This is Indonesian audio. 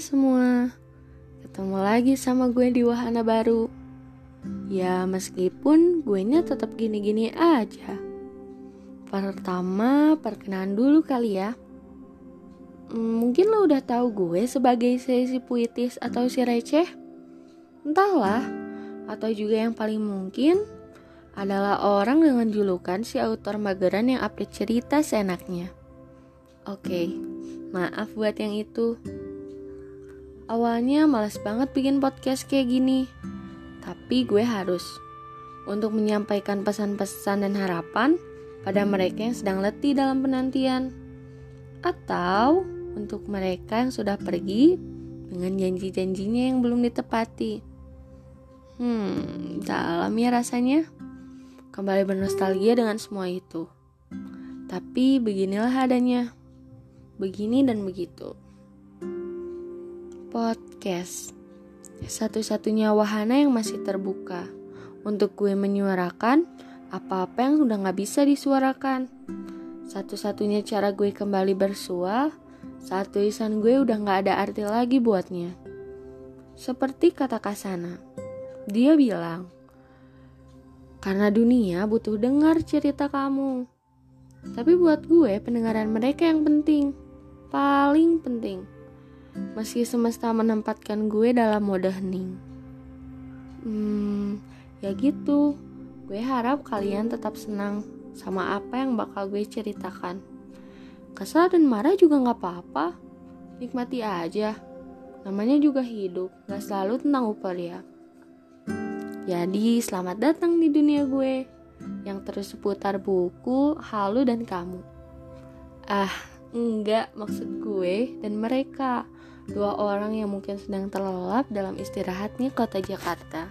semua, ketemu lagi sama gue di wahana baru. Ya meskipun gue nya tetap gini-gini aja. Pertama, perkenalan dulu kali ya. Hmm, mungkin lo udah tahu gue sebagai si puitis atau si receh. Entahlah, atau juga yang paling mungkin adalah orang dengan julukan si autor mageran yang update cerita seenaknya. Oke, okay, maaf buat yang itu. Awalnya males banget bikin podcast kayak gini, tapi gue harus untuk menyampaikan pesan-pesan dan harapan pada mereka yang sedang letih dalam penantian, atau untuk mereka yang sudah pergi dengan janji-janjinya yang belum ditepati. Hmm, dalam ya rasanya. Kembali bernostalgia dengan semua itu. Tapi beginilah adanya. Begini dan begitu podcast. Satu-satunya wahana yang masih terbuka untuk gue menyuarakan apa-apa yang udah gak bisa disuarakan. Satu-satunya cara gue kembali bersua saat tulisan gue udah gak ada arti lagi buatnya. Seperti kata Kasana, dia bilang, karena dunia butuh dengar cerita kamu. Tapi buat gue pendengaran mereka yang penting, paling penting meski semesta menempatkan gue dalam mode hening. Hmm, ya gitu. Gue harap kalian tetap senang sama apa yang bakal gue ceritakan. Kesal dan marah juga gak apa-apa. Nikmati aja. Namanya juga hidup, gak selalu tentang ya. Jadi, selamat datang di dunia gue yang terus seputar buku, halu, dan kamu. Ah, enggak maksud gue dan mereka dua orang yang mungkin sedang terlelap dalam istirahatnya kota Jakarta.